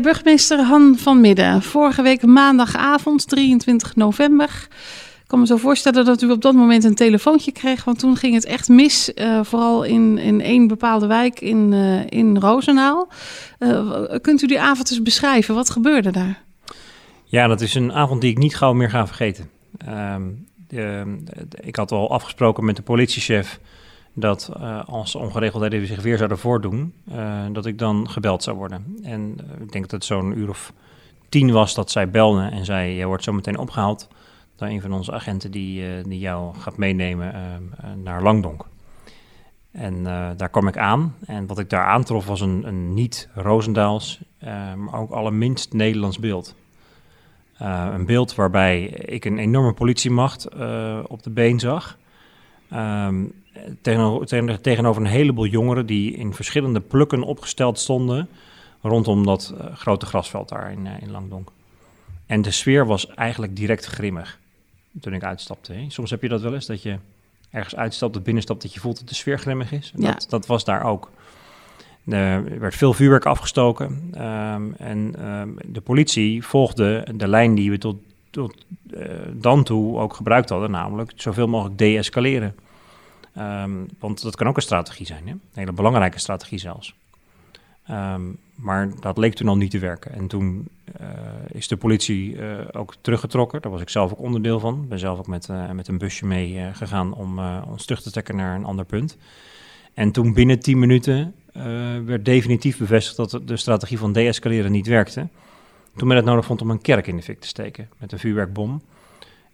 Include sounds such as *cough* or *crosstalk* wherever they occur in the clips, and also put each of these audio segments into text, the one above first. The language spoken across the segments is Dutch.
Burgemeester Han van Midden. Vorige week maandagavond, 23 november. Ik kan me zo voorstellen dat u op dat moment een telefoontje kreeg. Want toen ging het echt mis. Uh, vooral in, in één bepaalde wijk in, uh, in Roosendaal. Uh, kunt u die avond eens beschrijven? Wat gebeurde daar? Ja, dat is een avond die ik niet gauw meer ga vergeten. Ehm, ik had al afgesproken met de politiechef dat uh, als ongeregeldheden zich weer zouden voordoen, uh, dat ik dan gebeld zou worden. En uh, ik denk dat het zo'n uur of tien was dat zij belde en zei, je wordt zo meteen opgehaald door een van onze agenten die, die jou gaat meenemen naar Langdonk. En daar kwam ik aan en wat ik daar aantrof was een, een niet-Roosendaals, maar ook allerminst Nederlands beeld. een beeld waarbij ik een enorme politiemacht op de been zag... Um, tegenover, tegenover een heleboel jongeren die in verschillende plukken opgesteld stonden rondom dat uh, grote grasveld daar in, uh, in Langdonk. En de sfeer was eigenlijk direct grimmig toen ik uitstapte. Hè. Soms heb je dat wel eens, dat je ergens uitstapt of binnenstapt, dat je voelt dat de sfeer grimmig is. Ja. Dat, dat was daar ook. Er werd veel vuurwerk afgestoken um, en um, de politie volgde de lijn die we tot, tot uh, dan toe ook gebruikt hadden, namelijk zoveel mogelijk deescaleren. Um, want dat kan ook een strategie zijn, hè? een hele belangrijke strategie zelfs. Um, maar dat leek toen al niet te werken. En toen uh, is de politie uh, ook teruggetrokken. Daar was ik zelf ook onderdeel van. Ben zelf ook met, met een busje mee gegaan om ons terug te trekken naar een ander punt. En toen binnen 10 minuten werd definitief bevestigd dat de strategie van deescaleren niet werkte. Toen men het nodig vond om een kerk in de fik te steken met een vuurwerkbom.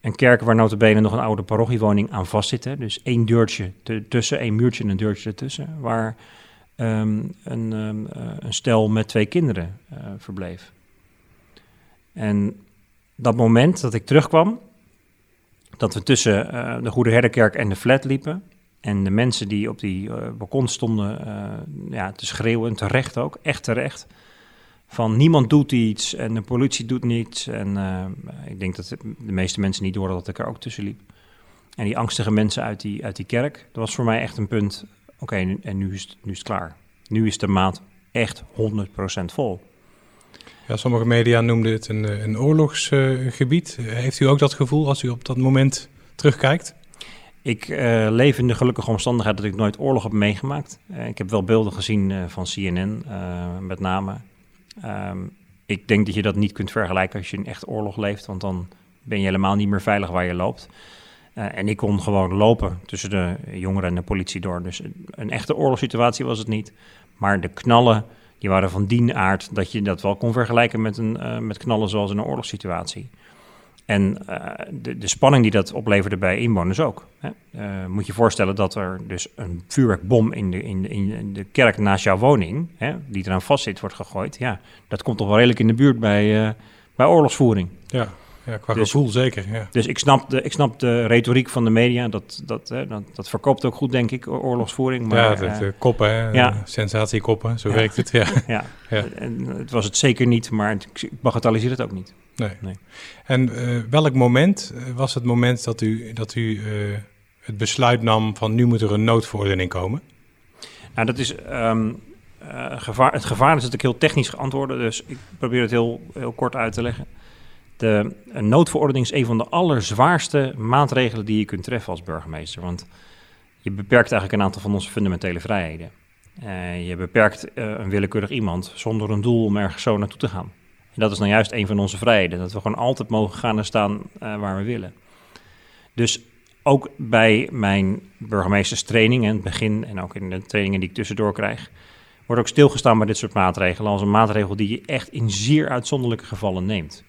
Een kerk waar notabene nog een oude parochiewoning aan vastzit. Hè? Dus één deurtje tussen, één muurtje en een deurtje ertussen. Waar um, een, um, een, stel met twee kinderen uh, verbleef. En dat moment dat ik terugkwam, dat we tussen uh, de Goede Herderkerk en de flat liepen... en de mensen die op die balkon stonden ja, te schreeuwen, terecht ook, echt terecht van niemand doet iets en de politie doet niets. En uh, ik denk dat de meeste mensen niet hoorden dat ik er ook tussen liep. En die angstige mensen uit die, uit die kerk, dat was voor mij echt een punt. Oké, okay, en nu is, nu is het klaar. Nu is de maat echt 100% vol. Ja, sommige media noemden het een, een oorlogsgebied. Uh, Heeft u ook dat gevoel als u op dat moment terugkijkt? Ik uh, leef in de gelukkige omstandigheid dat ik nooit oorlog heb meegemaakt. Uh, ik heb wel beelden gezien van CNN, met name. Um, ik denk dat je dat niet kunt vergelijken als je in echt oorlog leeft, want dan ben je helemaal niet meer veilig waar je loopt. Uh, en ik kon gewoon lopen tussen de jongeren en de politie door. Dus een echte oorlogssituatie was het niet. Maar de knallen, die waren van die aard dat je dat wel kon vergelijken met, een, uh, met knallen zoals in een oorlogssituatie. En uh, de, de, spanning die dat opleverde bij inwoners ook. Hè. Uh, moet je voorstellen dat er dus een vuurwerkbom in de, in de, in de kerk naast jouw woning, hè, die eraan vastzit, wordt gegooid. Ja, dat komt toch wel redelijk in de buurt bij, uh, bij oorlogsvoering. Ja, ja qua dus, gevoel zeker. Ja. Dus ik snap, de, ik snap de retoriek van de media. Dat, dat, hè, dat, dat verkoopt ook goed, denk ik, oorlogsvoering. Maar, ja, de, de koppen, hè, ja. sensatiekoppen, zo ja. werkt het. Ja. *laughs* ja. ja. En het was het zeker niet, maar ik bagatelliseer het ook niet. Nee. nee. En uh, welk moment was het moment dat u, dat u uh, het besluit nam van nu moet er een noodverordening komen? Nou, dat is. Um, uh, gevaar, het gevaar is natuurlijk heel technisch geantwoorden, dus ik probeer het heel, heel kort uit te leggen. De een noodverordening is een van de allerzwaarste maatregelen die je kunt treffen als burgemeester. Want je beperkt eigenlijk een aantal van onze fundamentele vrijheden. Je beperkt een willekeurig iemand zonder een doel om ergens zo naartoe te gaan. En dat is nou juist een van onze vrijheden. Dat we gewoon altijd mogen gaan en staan uh, waar we willen. Dus ook bij mijn burgemeesterstraining in het begin en ook in de trainingen die ik tussendoor krijg, wordt ook stilgestaan bij dit soort maatregelen als een maatregel die je echt in zeer uitzonderlijke gevallen neemt.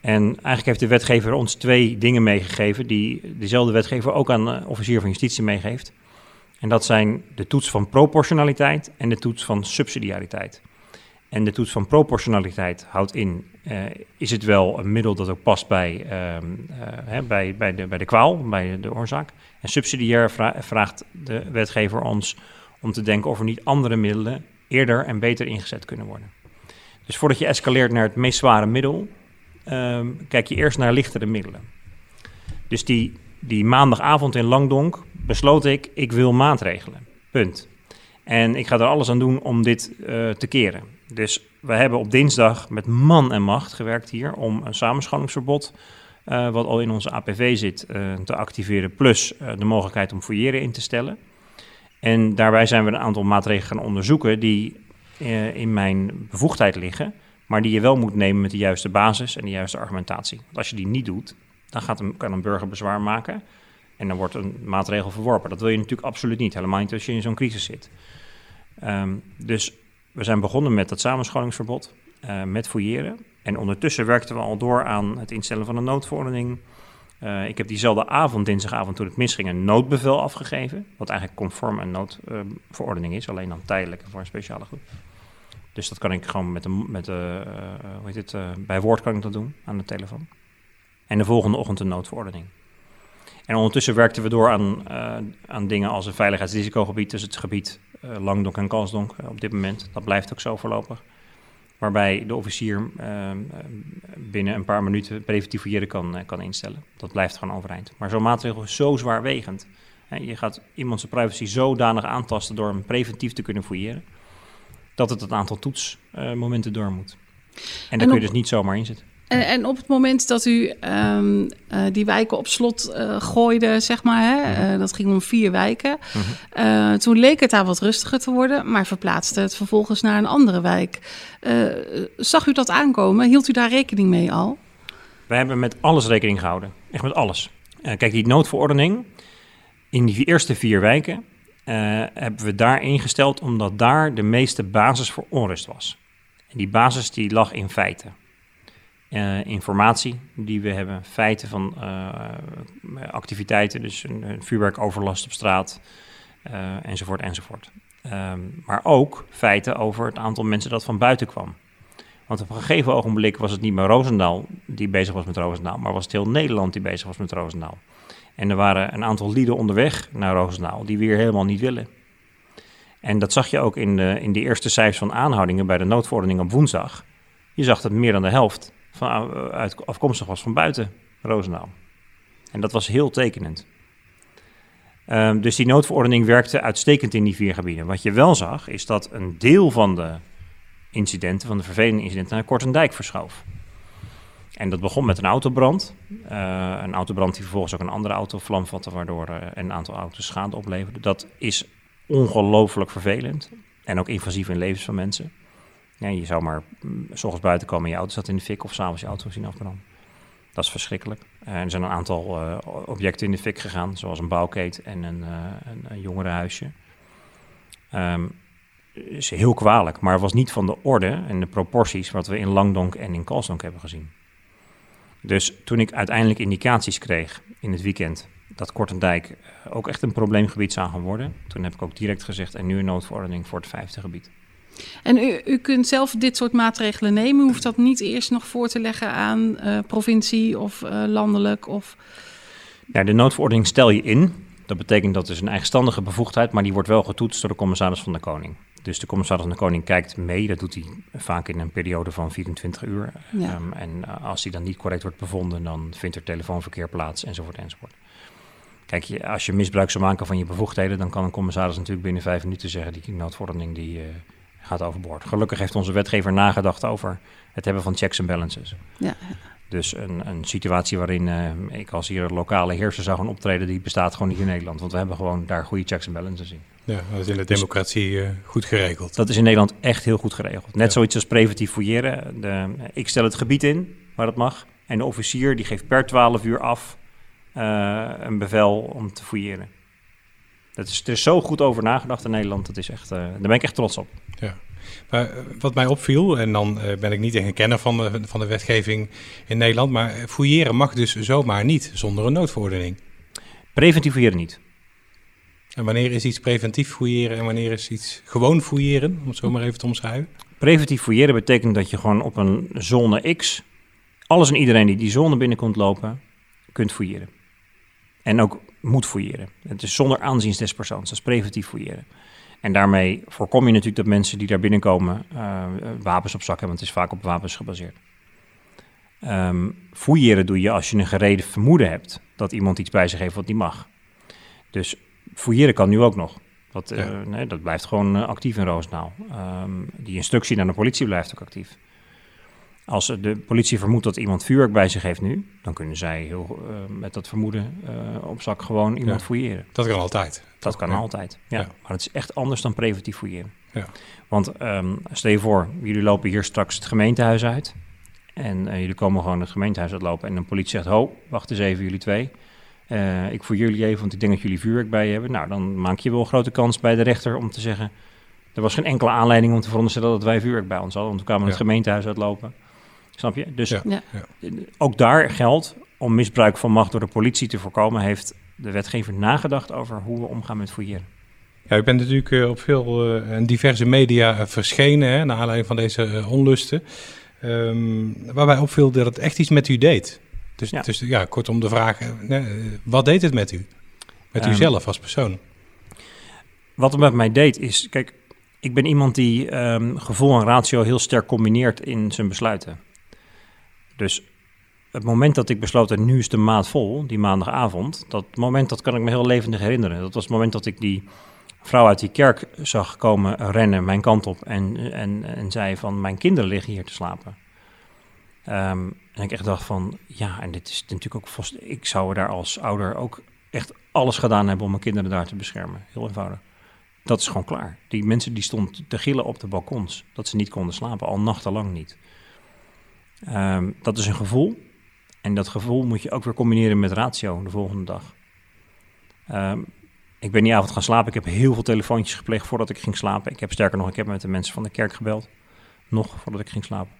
En eigenlijk heeft de wetgever ons twee dingen meegegeven die dezelfde wetgever ook aan de officier van justitie meegeeft. En dat zijn de toets van proportionaliteit en de toets van subsidiariteit. En de toets van proportionaliteit houdt in, uh, is het wel een middel dat ook past bij, uh, uh, hè, bij, bij, de, bij de kwaal, bij de oorzaak. En subsidiair vra vraagt de wetgever ons om te denken of er niet andere middelen eerder en beter ingezet kunnen worden. Dus voordat je escaleert naar het meest zware middel, ehm, kijk je eerst naar lichtere middelen. Dus die, die maandagavond in Langdonk besloot ik, ik wil maatregelen. Punt. En ik ga er alles aan doen om dit te keren. Dus we hebben op dinsdag met man en macht gewerkt hier om een samenscholingsverbod, uh, wat al in onze APV zit, uh, te activeren. Plus uh, de mogelijkheid om fouilleren in te stellen. En daarbij zijn we een aantal maatregelen gaan onderzoeken die in mijn bevoegdheid liggen, maar die je wel moet nemen met de juiste basis en de juiste argumentatie. Want als je die niet doet, dan gaat een, kan een burger bezwaar maken en dan wordt een maatregel verworpen. Dat wil je natuurlijk absoluut niet, helemaal niet als je in zo'n crisis zit. Um, dus we zijn begonnen met dat samenscholingsverbod, uh, met fouilleren. En ondertussen werkten we al door aan het instellen van een noodverordening. Uh, ik heb diezelfde avond, dinsdagavond, toen het misging, een noodbevel afgegeven. Wat eigenlijk conform een noodverordening is, alleen dan tijdelijk voor een speciale groep. Dus dat kan ik gewoon met de, met de hoe heet het, bij woord kan ik dat doen aan de telefoon. En de volgende ochtend een noodverordening. En ondertussen werkten we door aan, uh, aan dingen als een veiligheidsrisicogebied, dus het gebied uh, Langdonk en Kalsdonk uh, op dit moment. Dat blijft ook zo voorlopig. Waarbij de officier binnen een paar minuten preventief fouilleren kan, kan instellen. Dat blijft gewoon overeind. Maar zo'n maatregel is zo zwaarwegend. je gaat iemands privacy zodanig aantasten door hem preventief te kunnen fouilleren, dat het het aantal toetsmomenten door moet. En daar kun je dus niet zomaar inzetten. En, en, op het moment dat u um, uh, die wijken op slot uh, gooide, zeg maar, hè, uh, dat ging om vier wijken. Mm-hmm. toen leek het daar wat rustiger te worden, maar verplaatste het vervolgens naar een andere wijk. zag u dat aankomen? Hield u daar rekening mee al? Wij hebben met alles rekening gehouden. Echt met alles. kijk, die noodverordening in die eerste vier wijken hebben we daar ingesteld omdat daar de meeste basis voor onrust was. En die basis die lag in feiten. Uh, informatie die we hebben, feiten van uh, activiteiten, dus een, vuurwerkoverlast op straat, uh, enzovoort, enzovoort. Um, maar ook feiten over het aantal mensen dat van buiten kwam. Want op een gegeven ogenblik was het niet meer Roosendaal die bezig was met Roosendaal, maar was het heel Nederland die bezig was met Roosendaal. En er waren een aantal lieden onderweg naar Roosendaal die we hier helemaal niet willen. En dat zag je ook in de, in de eerste cijfers van aanhoudingen bij de noodverordening op woensdag. Je zag dat meer dan de helft van, eh, uit, afkomstig was van buiten Roosendaal. En dat was heel tekenend. Um, dus die noodverordening werkte uitstekend in die vier gebieden. Wat je wel zag, is dat een deel van de incidenten, van de vervelende incidenten, naar Kortendijk verschoof. En dat begon met een autobrand. Uh, een autobrand die vervolgens ook een andere auto vlam vatte, waardoor een aantal auto's schade opleverde. Dat is ongelooflijk vervelend en ook invasief in levens van mensen. Ja, je zou maar mm, s ochtends buiten komen en je auto zat in de fik of s'avonds je auto zien afbranden. Dat is verschrikkelijk. Uh, er zijn een aantal uh, objecten in de fik gegaan, zoals een bouwkeet en een, uh, een, jongerenhuisje. Um, is heel kwalijk, maar het was niet van de orde en de proporties wat we in Langdonk en in Kalsdonk hebben gezien. Dus toen ik uiteindelijk indicaties kreeg in het weekend dat Kortendijk ook echt een probleemgebied zou gaan worden, toen heb ik ook direct gezegd en nu een noodverordening voor het vijfde gebied. En u, u kunt zelf dit soort maatregelen nemen. U hoeft dat niet eerst nog voor te leggen aan uh, provincie of uh, landelijk? Of... Ja, de noodverordening stel je in. Dat betekent dat is een eigenstandige bevoegdheid, maar die wordt wel getoetst door de commissaris van de Koning. Dus de commissaris van de Koning kijkt mee. Dat doet hij vaak in een periode van 24 uur. Ja. Um, en uh, als die dan niet correct wordt bevonden, dan vindt er telefoonverkeer plaats, enzovoort, enzovoort. Kijk, als je misbruik zou maken van je bevoegdheden, dan kan een commissaris natuurlijk binnen vijf minuten zeggen: die noodverordening die, uh, gaat overboord. Gelukkig heeft onze wetgever nagedacht over het hebben van checks en balances. Ja. Dus een, een situatie waarin uh, ik als hier lokale heerser zou gaan optreden, die bestaat gewoon niet in Nederland. Want we hebben gewoon daar goede checks en balances in. Ja, dat is in de democratie uh, goed geregeld. Dat is in Nederland echt heel goed geregeld. Net ja. zoiets als preventief fouilleren. De, ik stel het gebied in waar dat mag. En de officier die geeft per 12 uur af uh, een bevel om te fouilleren. Dat is, er is zo goed over nagedacht in Nederland. Dat is echt, daar ben ik echt trots op. Ja. Maar eh, wat mij opviel, en dan uh, ben ik niet een kenner van de, van de wetgeving in Nederland, maar fouilleren mag dus zomaar niet zonder een noodverordening. Preventief fouilleren niet. En wanneer is iets preventief fouilleren en wanneer is iets gewoon fouilleren, om het zo maar even te omschrijven? Preventief fouilleren betekent dat je gewoon op een zone X, alles en iedereen die die zone binnenkomt lopen, kunt fouilleren. En ook moet fouilleren. Het is zonder aanzien des persoons, dat is preventief fouilleren. En daarmee voorkom je natuurlijk dat mensen die daar binnenkomen uh, wapens op zak hebben, want het is vaak op wapens gebaseerd. Um, fouilleren doe je als je een gereden vermoeden hebt dat iemand iets bij zich heeft wat niet mag. Dus fouilleren kan nu ook nog. Dat, nee, dat blijft gewoon actief in Roosendaal. Ehm, die instructie naar de politie blijft ook actief. Als de politie vermoedt dat iemand vuurwerk bij zich heeft nu, dan kunnen zij heel, met dat vermoeden op zak gewoon iemand fouilleren. Dat kan altijd. Dat kan altijd, ja. Maar het is echt anders dan preventief fouilleren. Ja. Want um, stel je voor, jullie lopen hier straks het gemeentehuis uit. En uh, jullie komen gewoon het gemeentehuis uitlopen. En de politie zegt: Ho, wacht eens even, jullie twee. Ik voor jullie even, want ik denk dat jullie vuurwerk bij je hebben. Nou, dan maak je wel een grote kans bij de rechter om te zeggen. Er was geen enkele aanleiding om te veronderstellen dat wij vuurwerk bij ons hadden. Want we kwamen ja. het gemeentehuis uitlopen. Snap je? Dus ja. ook daar geldt om misbruik van macht door de politie te voorkomen, heeft de wetgever nagedacht over hoe we omgaan met fouilleren. Ja, u bent natuurlijk uh, op veel uh, diverse media verschenen, hè, naar aanleiding van deze onlusten. Um, waarbij opviel dat het echt iets met u deed. Dus ja, dus, ja kortom de vraag, wat deed het met u? Met um, u zelf als persoon? Wat het met mij deed is, kijk, ik ben iemand die um, gevoel en ratio heel sterk combineert in zijn besluiten. Dus het moment dat ik besloot, en nu is de maand vol, die maandagavond, dat moment dat kan ik me heel levendig herinneren. Dat was het moment dat ik die vrouw uit die kerk zag komen rennen mijn kant op en, en, en zei van mijn kinderen liggen hier te slapen. Um, en ik echt dacht van ja, en dit is natuurlijk ook vast, ik zou daar als ouder ook echt alles gedaan hebben om mijn kinderen daar te beschermen. Heel eenvoudig. Dat is gewoon klaar. Die mensen die stonden te gillen op de balkons, dat ze niet konden slapen, al nachtenlang niet. Um, dat is een gevoel. En dat gevoel moet je ook weer combineren met ratio de volgende dag. Um, ik ben die avond gaan slapen. Ik heb heel veel telefoontjes gepleegd voordat ik ging slapen. Ik heb sterker nog, ik heb met de mensen van de kerk gebeld. Nog voordat ik ging slapen.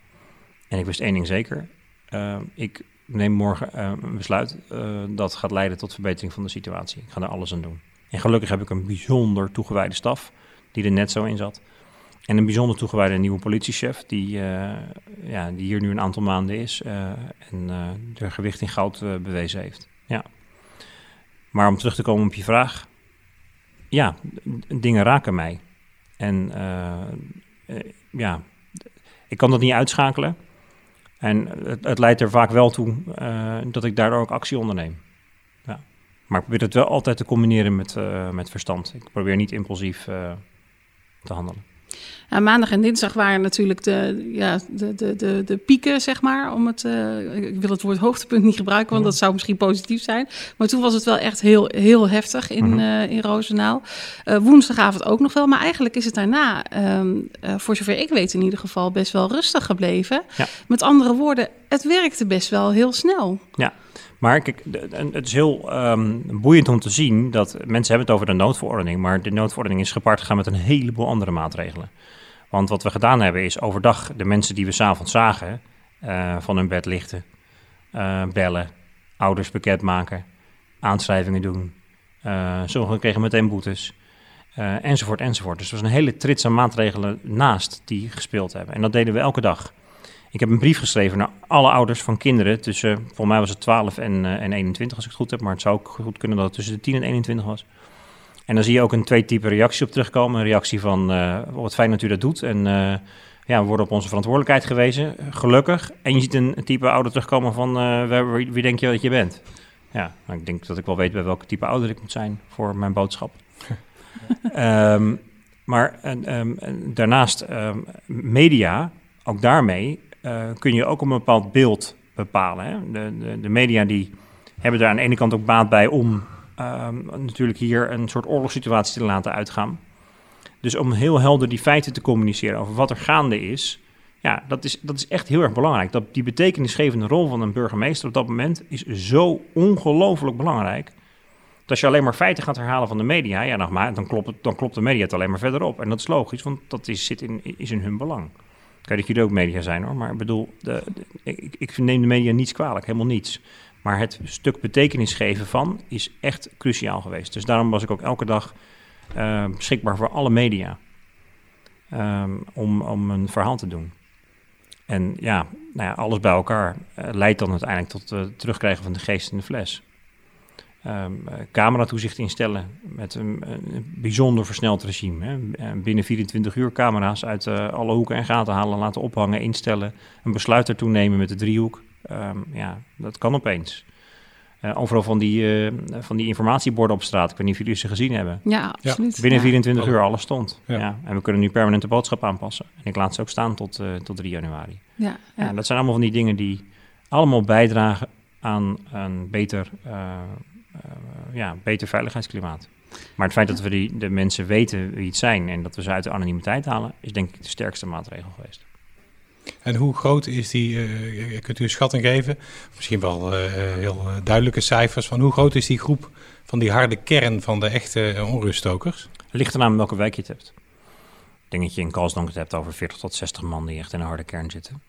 En ik wist één ding zeker. Uh, ik neem morgen uh, een besluit uh, dat gaat leiden tot verbetering van de situatie. Ik ga er alles aan doen. En gelukkig heb ik een bijzonder toegewijde staf die er net zo in zat. En een bijzonder toegewijde nieuwe politiechef die, ja, die hier nu een aantal maanden is en er gewicht in goud bewezen heeft. Ja. Maar om terug te komen op je vraag, ja, dingen raken mij. En uh, ja, ik kan dat niet uitschakelen. En het, het leidt er vaak wel toe uh, dat ik daardoor ook actie onderneem. Ja. Maar ik probeer het wel altijd te combineren met, uh, met verstand. Ik probeer niet impulsief te handelen. Ja, maandag en dinsdag waren natuurlijk de, ja, de, de, de, de pieken, zeg maar. Om het, uh, ik wil het woord hoogtepunt niet gebruiken, want dat zou misschien positief zijn. Maar toen was het wel echt heel, heel heftig in, mm uh, in Roosendaal. Uh, woensdagavond ook nog wel, maar eigenlijk is het daarna, um, voor zover ik weet in ieder geval, best wel rustig gebleven. Ja. Met andere woorden, het werkte best wel heel snel. Ja. Maar kijk, het is heel um, boeiend om te zien dat mensen hebben het over de noodverordening, maar de noodverordening is gepaard gegaan met een heleboel andere maatregelen. Want wat we gedaan hebben is overdag de mensen die we s'avonds zagen uh, van hun bed lichten, uh, bellen, ouders bekendmaken, aanschrijvingen doen. Uh, sommigen kregen meteen boetes, enzovoort, enzovoort. Dus er was een hele trits aan maatregelen naast die gespeeld hebben. En dat deden we elke dag. Ik heb een brief geschreven naar alle ouders van kinderen tussen, volgens mij was het 12 en, en 21 als ik het goed heb, maar het zou ook goed kunnen dat het tussen de 10 en 21 was. En dan zie je ook een twee type reactie op terugkomen. Een reactie van, uh, wat fijn dat u dat doet. En uh, ja, we worden op onze verantwoordelijkheid gewezen, gelukkig. En je ziet een, type ouder terugkomen van, wie, wie, denk je dat je bent? Ja, nou, ik denk dat ik wel weet bij welke type ouder ik moet zijn voor mijn boodschap. um, *laughs* maar um, daarnaast um, media, ook daarmee kun je ook een bepaald beeld bepalen. Hè? De, de, de media die hebben daar aan de ene kant ook baat bij om um, natuurlijk hier een soort oorlogssituatie te laten uitgaan. Dus om heel helder die feiten te communiceren over wat er gaande is, ja, dat is, dat is echt heel erg belangrijk. Dat, die betekenisgevende rol van een burgemeester op dat moment is zo ongelooflijk belangrijk. Dat als je alleen maar feiten gaat herhalen van de media, ja, dan, dan, klopt, dan klopt de media het alleen maar verder op. En dat is logisch, want dat is, zit in, is in hun belang. Kijk dat jullie ook media zijn hoor, maar ik bedoel, de, ik, neem de media niets kwalijk, helemaal niets. Maar het stuk betekenis geven van is echt cruciaal geweest. Dus daarom was ik ook elke dag uh, beschikbaar voor alle media. Um, om, om een verhaal te doen. En ja, nou ja alles bij elkaar uh, leidt dan uiteindelijk tot het terugkrijgen van de geest in de fles. Um, cameratoezicht instellen met een, een, bijzonder versneld regime. Hè. Binnen 24 uur camera's uit alle hoeken en gaten halen, laten ophangen, instellen. Een besluit ertoe nemen met de driehoek. Um, ja, dat kan opeens. overal van die, van die informatieborden op straat. Ik weet niet of jullie ze gezien hebben. Ja, absoluut. Binnen 24 uur alles stond. Ja. En we kunnen nu permanent de boodschap aanpassen. En ik laat ze ook staan tot, tot 3 januari. Ja, ja. dat zijn allemaal van die dingen die allemaal bijdragen aan een beter, ja, beter veiligheidsklimaat. Maar het feit dat we die, de mensen weten wie het zijn en dat we ze uit de anonimiteit halen, is denk ik de sterkste maatregel geweest. En hoe groot is die, uh, kunt u een schatting geven, misschien wel uh, heel duidelijke cijfers, van hoe groot is die groep van die harde kern van de echte onruststokers? Ligt eraan welke wijk je het hebt. Ik denk dat je in Kalsdonk het hebt over 40 tot 60 man die echt in een harde kern zitten.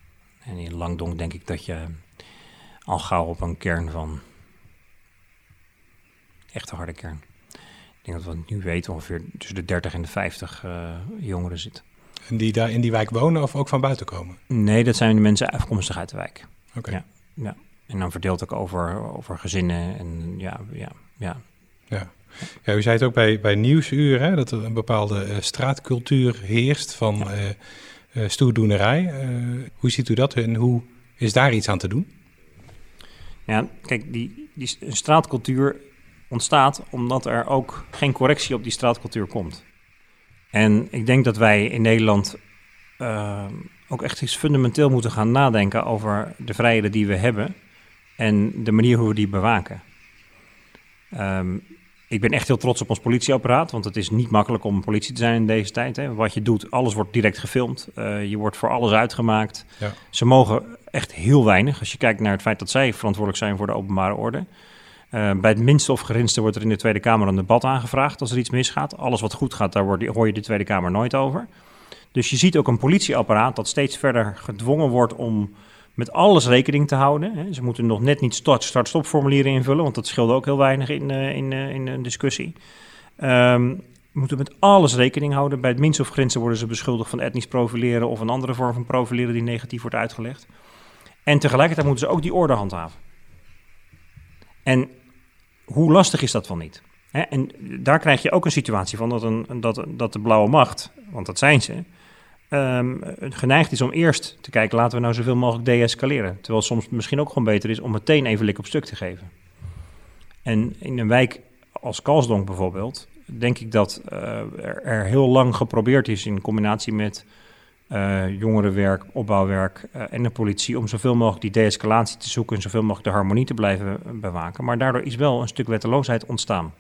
En in Langdonk denk ik dat je al gauw op een kern van echte harde kern denk dat we nu weten ongeveer tussen de 30 en de 50 uh, eh, jongeren zitten. En die daar in die wijk wonen of ook van buiten komen? Nee, dat zijn de mensen afkomstig uit de wijk. Oké. Ja, ja. En dan verdeelt ook over, over gezinnen en ja, ja, ja. Ja. Ja, u zei het ook bij, bij Nieuwsuur, hè, dat er een bepaalde uh, straatcultuur heerst van ja. uh, stoerdoenerij. hoe ziet u dat en hoe is daar iets aan te doen? Ja, kijk, die, die straatcultuur ontstaat omdat er ook geen correctie op die straatcultuur komt. En ik denk dat wij in Nederland uh, ook echt iets fundamenteel moeten gaan nadenken over de vrijheden die we hebben en de manier hoe we die bewaken. Um, ik ben echt heel trots op ons politieapparaat, want het is niet makkelijk om politie te zijn in deze tijd. Hè. Wat je doet, alles wordt direct gefilmd. Uh, je wordt voor alles uitgemaakt. Ja. Ze mogen echt heel weinig, als je kijkt naar het feit dat zij verantwoordelijk zijn voor de openbare orde. Uh, bij het minste of geringste wordt er in de Tweede Kamer een debat aangevraagd als er iets misgaat. Alles wat goed gaat, daar hoor je de Tweede Kamer nooit over. Dus je ziet ook een politieapparaat dat steeds verder gedwongen wordt om met alles rekening te houden. Ze moeten nog net niet start-stop formulieren invullen, want dat scheelde ook heel weinig in, uh, in, uh, in een discussie. Um, moeten met alles rekening houden. Bij het minste of geringste worden ze beschuldigd van etnisch profileren of een andere vorm van profileren die negatief wordt uitgelegd. En tegelijkertijd moeten ze ook die orde handhaven. En hoe lastig is dat wel niet? Hè? En daar krijg je ook een situatie van dat, een, dat, dat de blauwe macht, want dat zijn ze, um, geneigd is om eerst te kijken, laten we nou zoveel mogelijk deescaleren. Terwijl soms misschien ook gewoon beter is om meteen even lik op stuk te geven. En in een wijk als Kalsdonk bijvoorbeeld, denk ik dat uh, er, er, heel lang geprobeerd is in combinatie met uh, jongerenwerk, opbouwwerk uh, en de politie om zoveel mogelijk die de-escalatie te zoeken en zoveel mogelijk de harmonie te blijven bewaken. Maar daardoor is wel een stuk wetteloosheid ontstaan.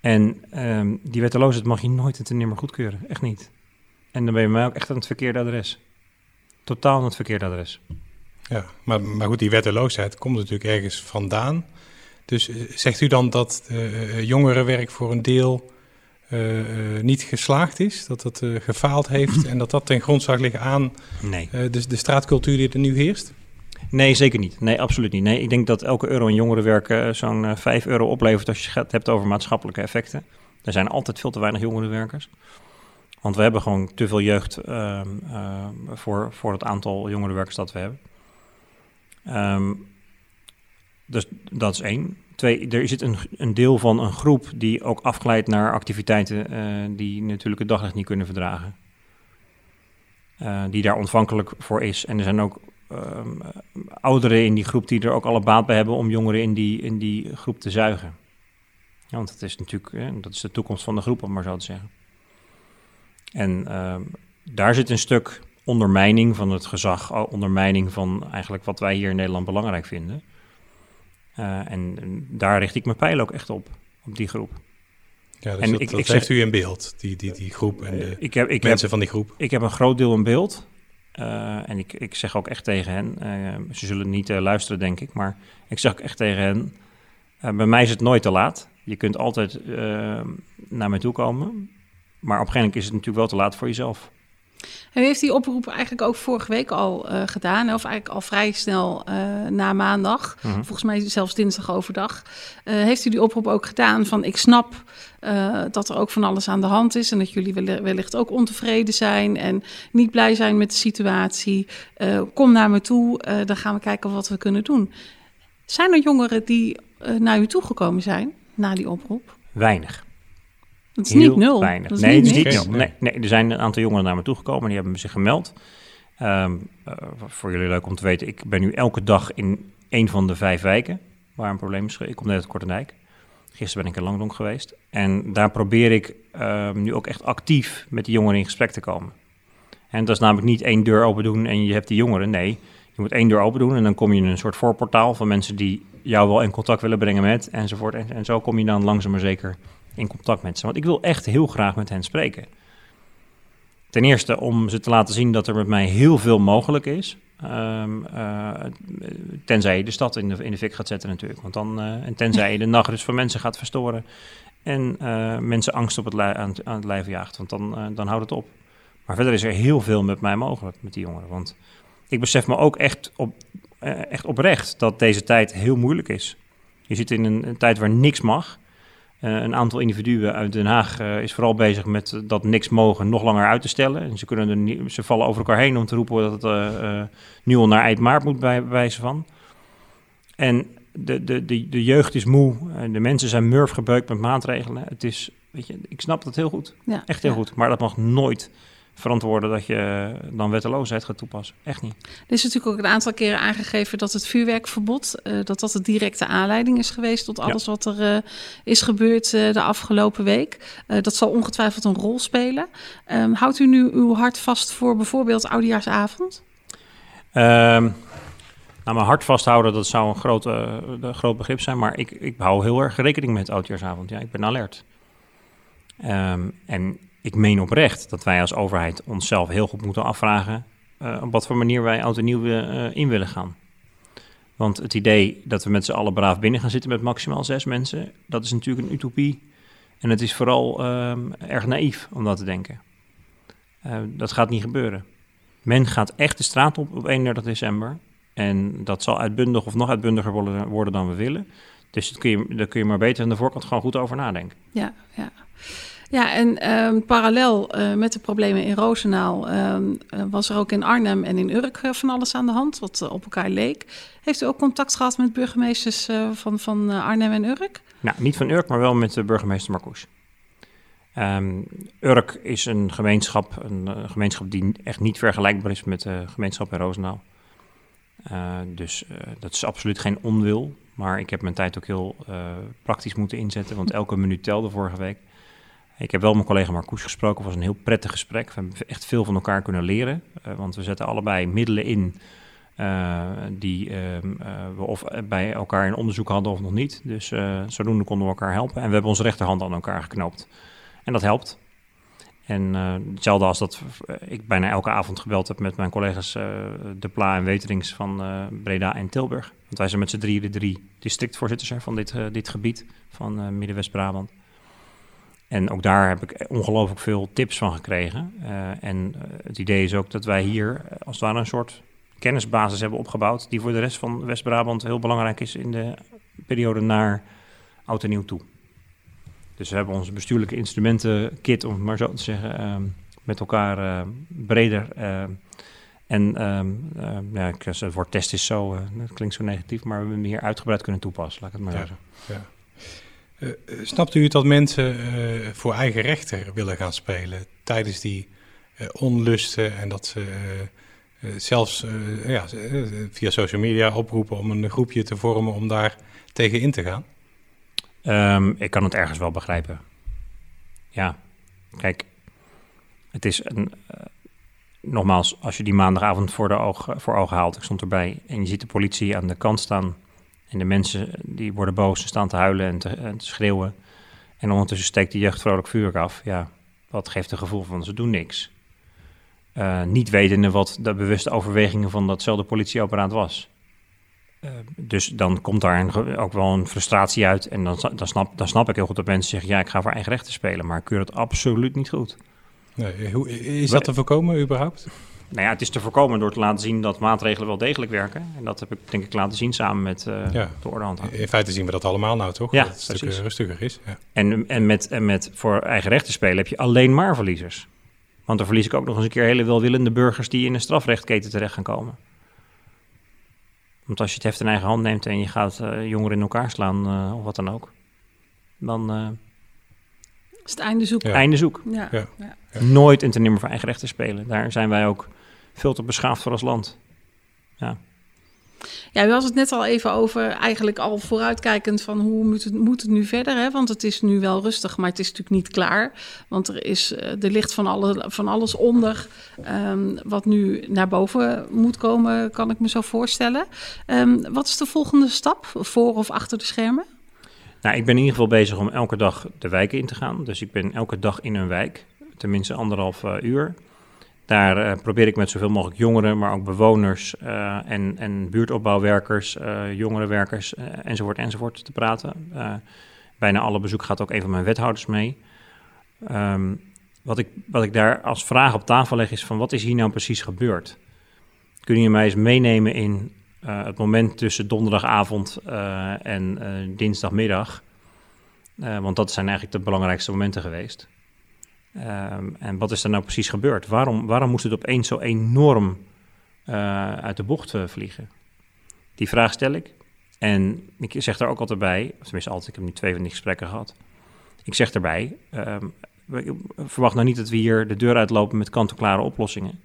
En um, die wetteloosheid mag je nooit en ten nimmer goedkeuren. Echt niet. En dan ben je mij ook echt aan het verkeerde adres. Totaal aan het verkeerde adres. Ja, maar, maar goed, die wetteloosheid komt natuurlijk ergens vandaan. Dus eh, zegt u dan dat uh, jongerenwerk voor een deel uh, uh, niet geslaagd is, dat het uh, gefaald heeft en dat dat ten grondslag ligt aan nee. de, de straatcultuur die er nu heerst? Nee, zeker niet. Nee, absoluut niet. Nee, ik denk dat elke euro in jongerenwerk zo'n 5 euro oplevert als je het hebt over maatschappelijke effecten. Er zijn altijd veel te weinig jongerenwerkers. Want we hebben gewoon te veel jeugd ehm, voor, voor het aantal jongerenwerkers dat we hebben. Um, dus dat is één. Twee, er zit een, een deel van een groep die ook afglijdt naar activiteiten uh, die natuurlijk het daglicht niet kunnen verdragen. Uh, die daar ontvankelijk voor is. En er zijn ook uh, ouderen in die groep die er ook alle baat bij hebben om jongeren in die, in die groep te zuigen. Ja, want dat is natuurlijk dat is de toekomst van de groep, om maar zo te zeggen. En ehm, daar zit een stuk ondermijning van het gezag, ondermijning van eigenlijk wat wij hier in Nederland belangrijk vinden. Uh, en, daar richt ik mijn pijl ook echt op, op die groep. Ja, dus en dat, ik, dat ik heeft zeg, u in beeld, die, die, die groep en de ik heb, ik mensen heb, van die groep. Ik heb een groot deel in beeld. Uh, en ik, ik zeg ook echt tegen hen, uh, ze zullen niet luisteren denk ik, maar ik zeg ook echt tegen hen, bij mij is het nooit te laat. Je kunt altijd naar mij toe komen, maar op een gegeven moment is het natuurlijk wel te laat voor jezelf. En u heeft die oproep eigenlijk ook vorige week al uh, gedaan, of eigenlijk al vrij snel uh, na maandag, mhm. volgens mij zelfs dinsdag overdag. Uh, heeft u die oproep ook gedaan van ik snap dat er ook van alles aan de hand is en dat jullie wellicht ook ontevreden zijn en niet blij zijn met de situatie. kom naar me toe, dan gaan we kijken wat we kunnen doen. Zijn er jongeren die naar u toegekomen zijn na die oproep? Weinig. Het is niet nul. Weinig. nee, het is niet nul. Nee, nee, er zijn een aantal jongeren naar me toegekomen en die hebben zich gemeld. Um, uh, voor jullie leuk om te weten, ik ben nu elke dag in een van de vijf wijken waar een probleem is. Ik kom net uit Kortendijk. Gisteren ben ik in Langdonk geweest. En daar probeer ik ehm, nu ook echt actief met die jongeren in gesprek te komen. En dat is namelijk niet één deur open doen en je hebt die jongeren. Nee, je moet één deur open doen en dan kom je in een soort voorportaal van mensen die jou wel in contact willen brengen met enzovoort. En, en zo kom je dan langzaam maar zeker in contact met ze. Want ik wil echt heel graag met hen spreken. Ten eerste om ze te laten zien dat er met mij heel veel mogelijk is. Um, uh, tenzij je de stad in de, in de fik gaat zetten natuurlijk. Want dan, uh, en tenzij je de nachtrust van mensen gaat verstoren. En uh, mensen angst op het aan, aan, het lijf jaagt. Want dan, dan houdt het op. Maar verder is er heel veel met mij mogelijk, met die jongeren. Want ik besef me ook echt, op, echt oprecht dat deze tijd heel moeilijk is. Je zit in een, een tijd waar niks mag. Uh, een aantal individuen uit Den Haag uh, is vooral bezig met dat niks mogen nog langer uit te stellen. En ze, kunnen er niet, ze vallen over elkaar heen om te roepen dat het uh, nu al naar eind maart moet bij, wijze van. En de, de, de, de jeugd is moe, de mensen zijn murf gebeukt met maatregelen. Het is, weet je, ik snap dat heel goed, ja, echt heel ja. goed. Maar dat mag nooit verantwoorden dat je dan wetteloosheid gaat toepassen. Echt niet. Er is natuurlijk ook een aantal keren aangegeven dat het vuurwerkverbod, uh, dat dat de directe aanleiding is geweest tot alles ja. wat er uh, is gebeurd uh, de afgelopen week. dat zal ongetwijfeld een rol spelen. Um, houdt u nu uw hart vast voor bijvoorbeeld Oudejaarsavond? Um, nou, mijn hart vasthouden, dat zou een groot, een groot begrip zijn. Maar ik, ik hou heel erg rekening met Oudjaarsavond. Ja, ik ben alert. Um, en ik meen oprecht dat wij als overheid onszelf heel goed moeten afvragen uh, op wat voor manier wij oud en nieuw uh, in willen gaan. Want het idee dat we met z'n allen braaf binnen gaan zitten met maximaal zes mensen, dat is natuurlijk een utopie. En het is vooral uh, erg naïef om dat te denken. Uh, dat gaat niet gebeuren. Men gaat echt de straat op op 31 december. En dat zal uitbundig of nog uitbundiger worden, dan we willen. Dus kun daar kun je maar beter aan de voorkant gewoon goed over nadenken. Ja, ja. Ja, en um, parallel uh, met de problemen in Roosendaal um, was er ook in Arnhem en in Urk uh, van alles aan de hand, wat op elkaar leek. Heeft u ook contact gehad met burgemeesters van, van Arnhem en Urk? Nou, niet van Urk, maar wel met de burgemeester Marcoes. Um, Urk is een gemeenschap, een gemeenschap die echt niet vergelijkbaar is met de gemeenschap in Roosendaal. dus dat is absoluut geen onwil, maar ik heb mijn tijd ook heel praktisch moeten inzetten, want elke minuut telde vorige week. Ik heb wel met mijn collega Marcoes gesproken. Het was een heel prettig gesprek. We hebben echt veel van elkaar kunnen leren. Uh, want we zetten allebei middelen in uh, die uh, we of bij elkaar in onderzoek hadden of nog niet. Dus zodoende konden we elkaar helpen. En we hebben onze rechterhand aan elkaar geknoopt. En dat helpt. En hetzelfde als dat ik bijna elke avond gebeld heb met mijn collega's De Pla en Weterings van Breda en Tilburg. Want wij zijn met z'n drieën de drie districtvoorzitters van dit, dit gebied van Midden-West-Brabant. En ook daar heb ik ongelooflijk veel tips van gekregen. Uh, en het idee is ook dat wij hier als het ware een soort kennisbasis hebben opgebouwd... die voor de rest van West-Brabant heel belangrijk is in de periode naar oud en nieuw toe. Dus we hebben onze bestuurlijke instrumentenkit, om het maar zo te zeggen, uh, met elkaar uh, breder... en um, ja, het woord test is zo, dat klinkt zo negatief, maar we hebben hem hier uitgebreid kunnen toepassen, laat ik het maar ja, zeggen. Ja. Uh, snapt u dat mensen uh, voor eigen rechter willen gaan spelen tijdens die onlusten en dat ze zelfs ja, via social media oproepen om een groepje te vormen om daar tegen in te gaan? Um, ik kan het ergens wel begrijpen. Ja, kijk, het is een, nogmaals, als je die maandagavond voor, de oog, voor ogen haalt, ik stond erbij, en je ziet de politie aan de kant staan en de mensen die worden boos, ze staan te huilen en te, en te schreeuwen. En ondertussen steekt de jeugd vrolijk vuur af. Ja, wat geeft een gevoel van ze doen niks. Uh, niet wetende wat de bewuste overwegingen van datzelfde politieapparaat was. Uh, dus dan komt daar een, ook wel een frustratie uit. En dan, dan, snap, dan snap ik heel goed dat mensen zeggen: ja, ik ga voor eigen rechten spelen. Maar ik keur het absoluut niet goed. Nee, hoe, is dat te voorkomen überhaupt? Nou ja, het is te voorkomen door te laten zien dat maatregelen wel degelijk werken. En dat heb ik denk ik laten zien samen met uh, ja. de ordehandhaver. In feite zien we dat allemaal nou toch? Ja, dat het een stuk rustiger is. Ja. En, en, met, en met voor eigen rechten spelen heb je alleen maar verliezers. Want dan verlies ik ook nog eens een keer hele welwillende burgers die in een strafrechtketen terecht gaan komen. Want als je het heft in eigen hand neemt en je gaat uh, jongeren in elkaar slaan uh, of wat dan ook, dan... is het einde zoek. Ja. Einde zoek. Ja. Ja. Nooit en ten nimmer voor eigen rechten spelen. Daar zijn wij ook veel te beschaafd voor als land. Ja. Ja, u had het net al even over, eigenlijk al vooruitkijkend van hoe moet het, moet het nu verder? Hè? Want het is nu wel rustig, maar het is natuurlijk niet klaar. Want er, is, er ligt van, alle, van alles onder um, wat nu naar boven moet komen, kan ik me zo voorstellen. Um, wat is de volgende stap, voor of achter de schermen? Nou, ik ben in ieder geval bezig om elke dag de wijken in te gaan. Dus ik ben elke dag in een wijk, tenminste anderhalf uh, uur. Daar uh, probeer ik met zoveel mogelijk jongeren, maar ook bewoners uh, en, en buurtopbouwwerkers, jongerenwerkers enzovoort enzovoort te praten. bijna alle bezoek gaat ook een van mijn wethouders mee. Um, wat, ik, wat ik daar als vraag op tafel leg is van wat is hier nou precies gebeurd? Kun je mij eens meenemen in het moment tussen donderdagavond en dinsdagmiddag. want dat zijn eigenlijk de belangrijkste momenten geweest. Ehm, en wat is er nou precies gebeurd? Waarom, waarom moest het opeens zo enorm uit de bocht vliegen? Die vraag stel ik. En ik zeg daar ook altijd bij, of tenminste altijd, ik heb nu twee van die gesprekken gehad. Ik zeg erbij, um, verwacht nou niet dat we hier de deur uitlopen met kant-en-klare oplossingen.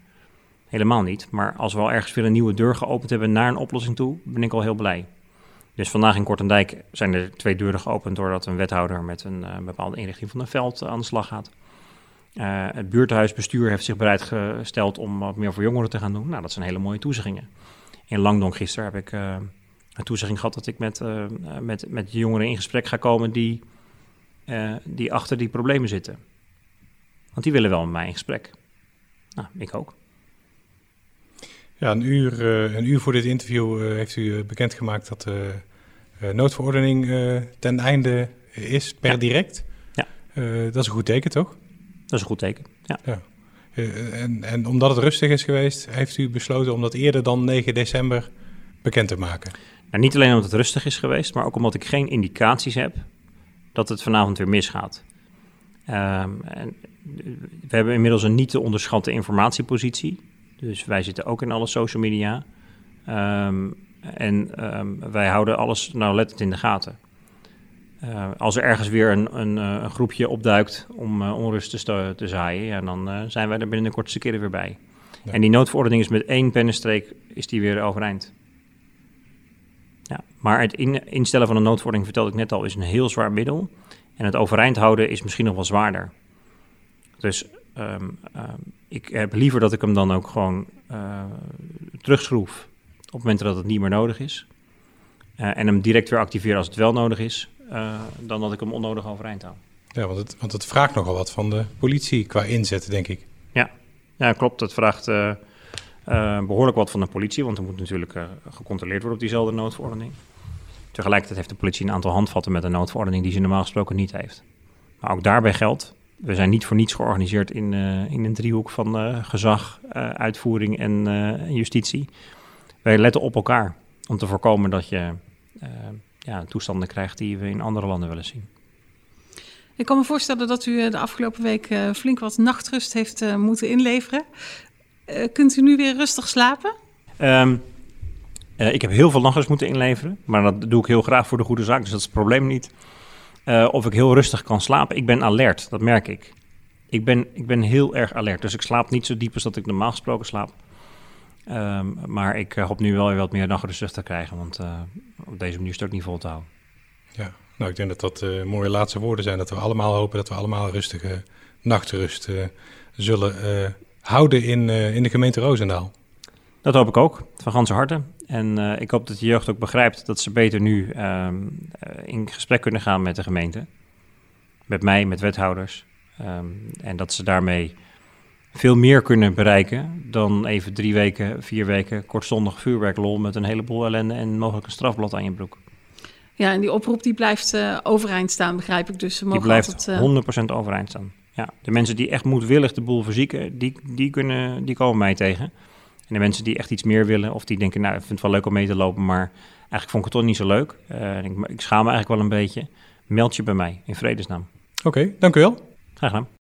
Helemaal niet. Maar als we al ergens weer een nieuwe deur geopend hebben naar een oplossing toe, ben ik al heel blij. Dus vandaag in Kortendijk zijn er twee deuren geopend doordat een wethouder met een uh, bepaalde inrichting van een veld aan de slag gaat. Uh, het buurthuisbestuur heeft zich bereid gesteld om wat meer voor jongeren te gaan doen. Nou, dat zijn hele mooie toezeggingen. In Langdonk gisteren heb ik uh, een toezegging gehad dat ik met, met, met jongeren in gesprek ga komen die, die achter die problemen zitten. Want die willen wel met mij in gesprek. Nou, ik ook. Ja, een uur, een uur voor dit interview heeft u bekendgemaakt dat de noodverordening ten einde is per ja. direct. Ja. dat is een goed teken, toch? Dat is een goed teken, ja. ja. en, en omdat het rustig is geweest, heeft u besloten om dat eerder dan 9 december bekend te maken? Nou, niet alleen omdat het rustig is geweest, maar ook omdat ik geen indicaties heb dat het vanavond weer misgaat. Um, en we hebben inmiddels een niet te onderschatte informatiepositie. Dus wij zitten ook in alle social media. Um, en um, wij houden alles nauwlettend in de gaten. Uh, als er ergens weer een, een, uh, een groepje opduikt om uh, onrust te, te zaaien, ja, dan zijn wij er binnen de kortste keren weer bij. Ja. En die noodverordening is met één pennenstreek is die weer overeind. Ja, maar het in, instellen van een noodverordening, vertelde ik net al, is een heel zwaar middel. En het overeind houden is misschien nog wel zwaarder. Dus um, um, ik heb liever dat ik hem dan ook gewoon terugschroef op het moment dat het niet meer nodig is. En hem direct weer activeer als het wel nodig is, uh, dan dat ik hem onnodig overeind hou. Ja, want het, want het vraagt nogal wat van de politie qua inzet, denk ik. Ja, ja klopt. Het vraagt behoorlijk wat van de politie, want er moet natuurlijk gecontroleerd worden op diezelfde noodverordening. Tegelijkertijd heeft de politie een aantal handvatten met een noodverordening die ze normaal gesproken niet heeft. Maar ook daarbij geldt, we zijn niet voor niets georganiseerd in, in een driehoek van gezag, uitvoering en justitie. Wij letten op elkaar om te voorkomen dat je ja, toestanden krijgt die we in andere landen willen zien. Ik kan me voorstellen dat u de afgelopen week flink wat nachtrust heeft moeten inleveren. kunt u nu weer rustig slapen? Um, ik heb heel veel nachtrust moeten inleveren, maar dat doe ik heel graag voor de goede zaak, dus dat is het probleem niet. Uh, of ik heel rustig kan slapen. Ik ben alert, dat merk ik. Ik ben, ik ben heel erg alert, dus ik slaap niet zo diep als dat ik normaal gesproken slaap. Um, maar ik uh, hoop nu wel weer wat meer nachtrust te krijgen, want uh, op deze manier is het ook niet vol te houden. Ja, nou ik denk dat dat mooie laatste woorden zijn. Dat we allemaal hopen dat we allemaal rustige nachtrust zullen houden in, in de gemeente Roosendaal. Dat hoop ik ook, van ganse harte. En uh, ik hoop dat de jeugd ook begrijpt dat ze beter nu uh, in gesprek kunnen gaan met de gemeente. Met mij, met wethouders. Um, en dat ze daarmee veel meer kunnen bereiken dan even drie weken, vier weken kortstondig vuurwerklol met een heleboel ellende en mogelijk een strafblad aan je broek. Ja, en die oproep die blijft uh, overeind staan, begrijp ik. Dus ze mogen die blijft altijd, 100% overeind staan. Ja, de mensen die echt moedwillig de boel verzieken, die, die, kunnen, die komen mij tegen. En de mensen die echt iets meer willen, of die denken, nou, ik vind het wel leuk om mee te lopen, maar eigenlijk vond ik het toch niet zo leuk. Uh, ik, ik schaam me eigenlijk wel een beetje. Meld je bij mij, in vredesnaam. Oké, okay, dank u wel. Graag gedaan.